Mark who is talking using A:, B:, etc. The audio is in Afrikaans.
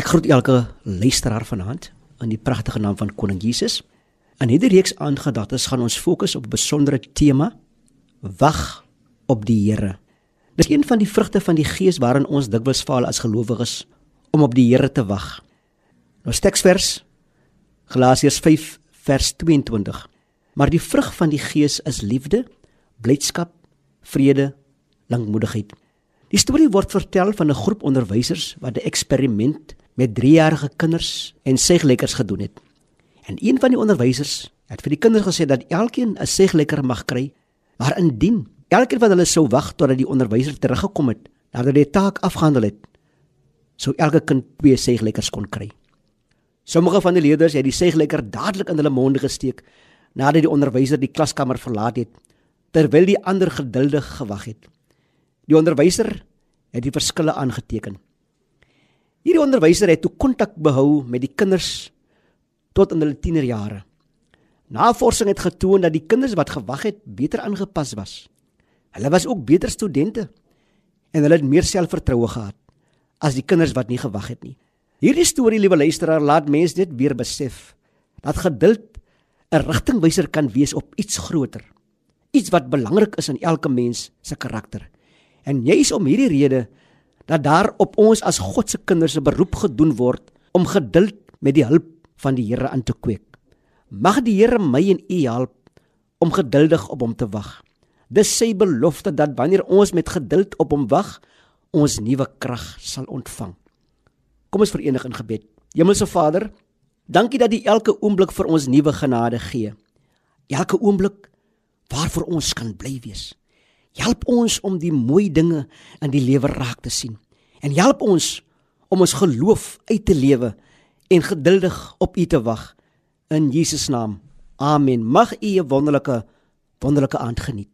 A: Ek groet elke luisteraar vanaand in die pragtige naam van Koning Jesus. In hierdie reeks aangedagtes gaan ons fokus op 'n besondere tema: Wag op die Here. Dis een van die vrugte van die Gees waarin ons dikwels faal as gelowiges om op die Here te wag. Nou teksvers Galasiërs 5 vers 22. Maar die vrug van die Gees is liefde, blydskap, vrede, lankmoedigheid. Die storie word vertel van 'n groep onderwysers wat 'n eksperiment met 3-jarige kinders en seeglekkers gedoen het. En een van die onderwysers het vir die kinders gesê dat elkeen 'n seeglekker mag kry, maar indien elkeen van hulle sou wag totdat die onderwyser teruggekom het nadat hy die taak afgehandel het, sou elke kind twee seeglekkers kon kry. Sommige van die leerders het die seeglekker dadelik in hulle monde gesteek nadat die onderwyser die klaskamer verlaat het, terwyl die ander geduldig gewag het. Die onderwyser het die verskille aangeteken. Hierdie onderwyser het toe kontak behou met die kinders tot in hulle tienerjare. Navorsing het getoon dat die kinders wat gewag het beter aangepas was. Hulle was ook beter studente en hulle het meer selfvertroue gehad as die kinders wat nie gewag het nie. Hierdie storie, liewe luisteraar, laat mense dit weer besef dat geduld 'n rigtingwyser kan wees op iets groter. Iets wat belangrik is in elke mens se karakter. En juis om hierdie rede dat daar op ons as God se kinders 'n beroep gedoen word om geduld met die hulp van die Here aan te kweek. Mag die Here my en u help om geduldig op hom te wag. Dis sy belofte dat wanneer ons met geduld op hom wag, ons nuwe krag sal ontvang. Kom ons verenig in gebed. Hemelse Vader, dankie dat U elke oomblik vir ons nuwe genade gee. Elke oomblik waarvoor ons kan bly wees. Help ons om die mooi dinge in die lewe raak te sien. En help ons om ons geloof uit te lewe en geduldig op U te wag in Jesus naam. Amen. Mag U 'n wonderlike wonderlike aand geniet.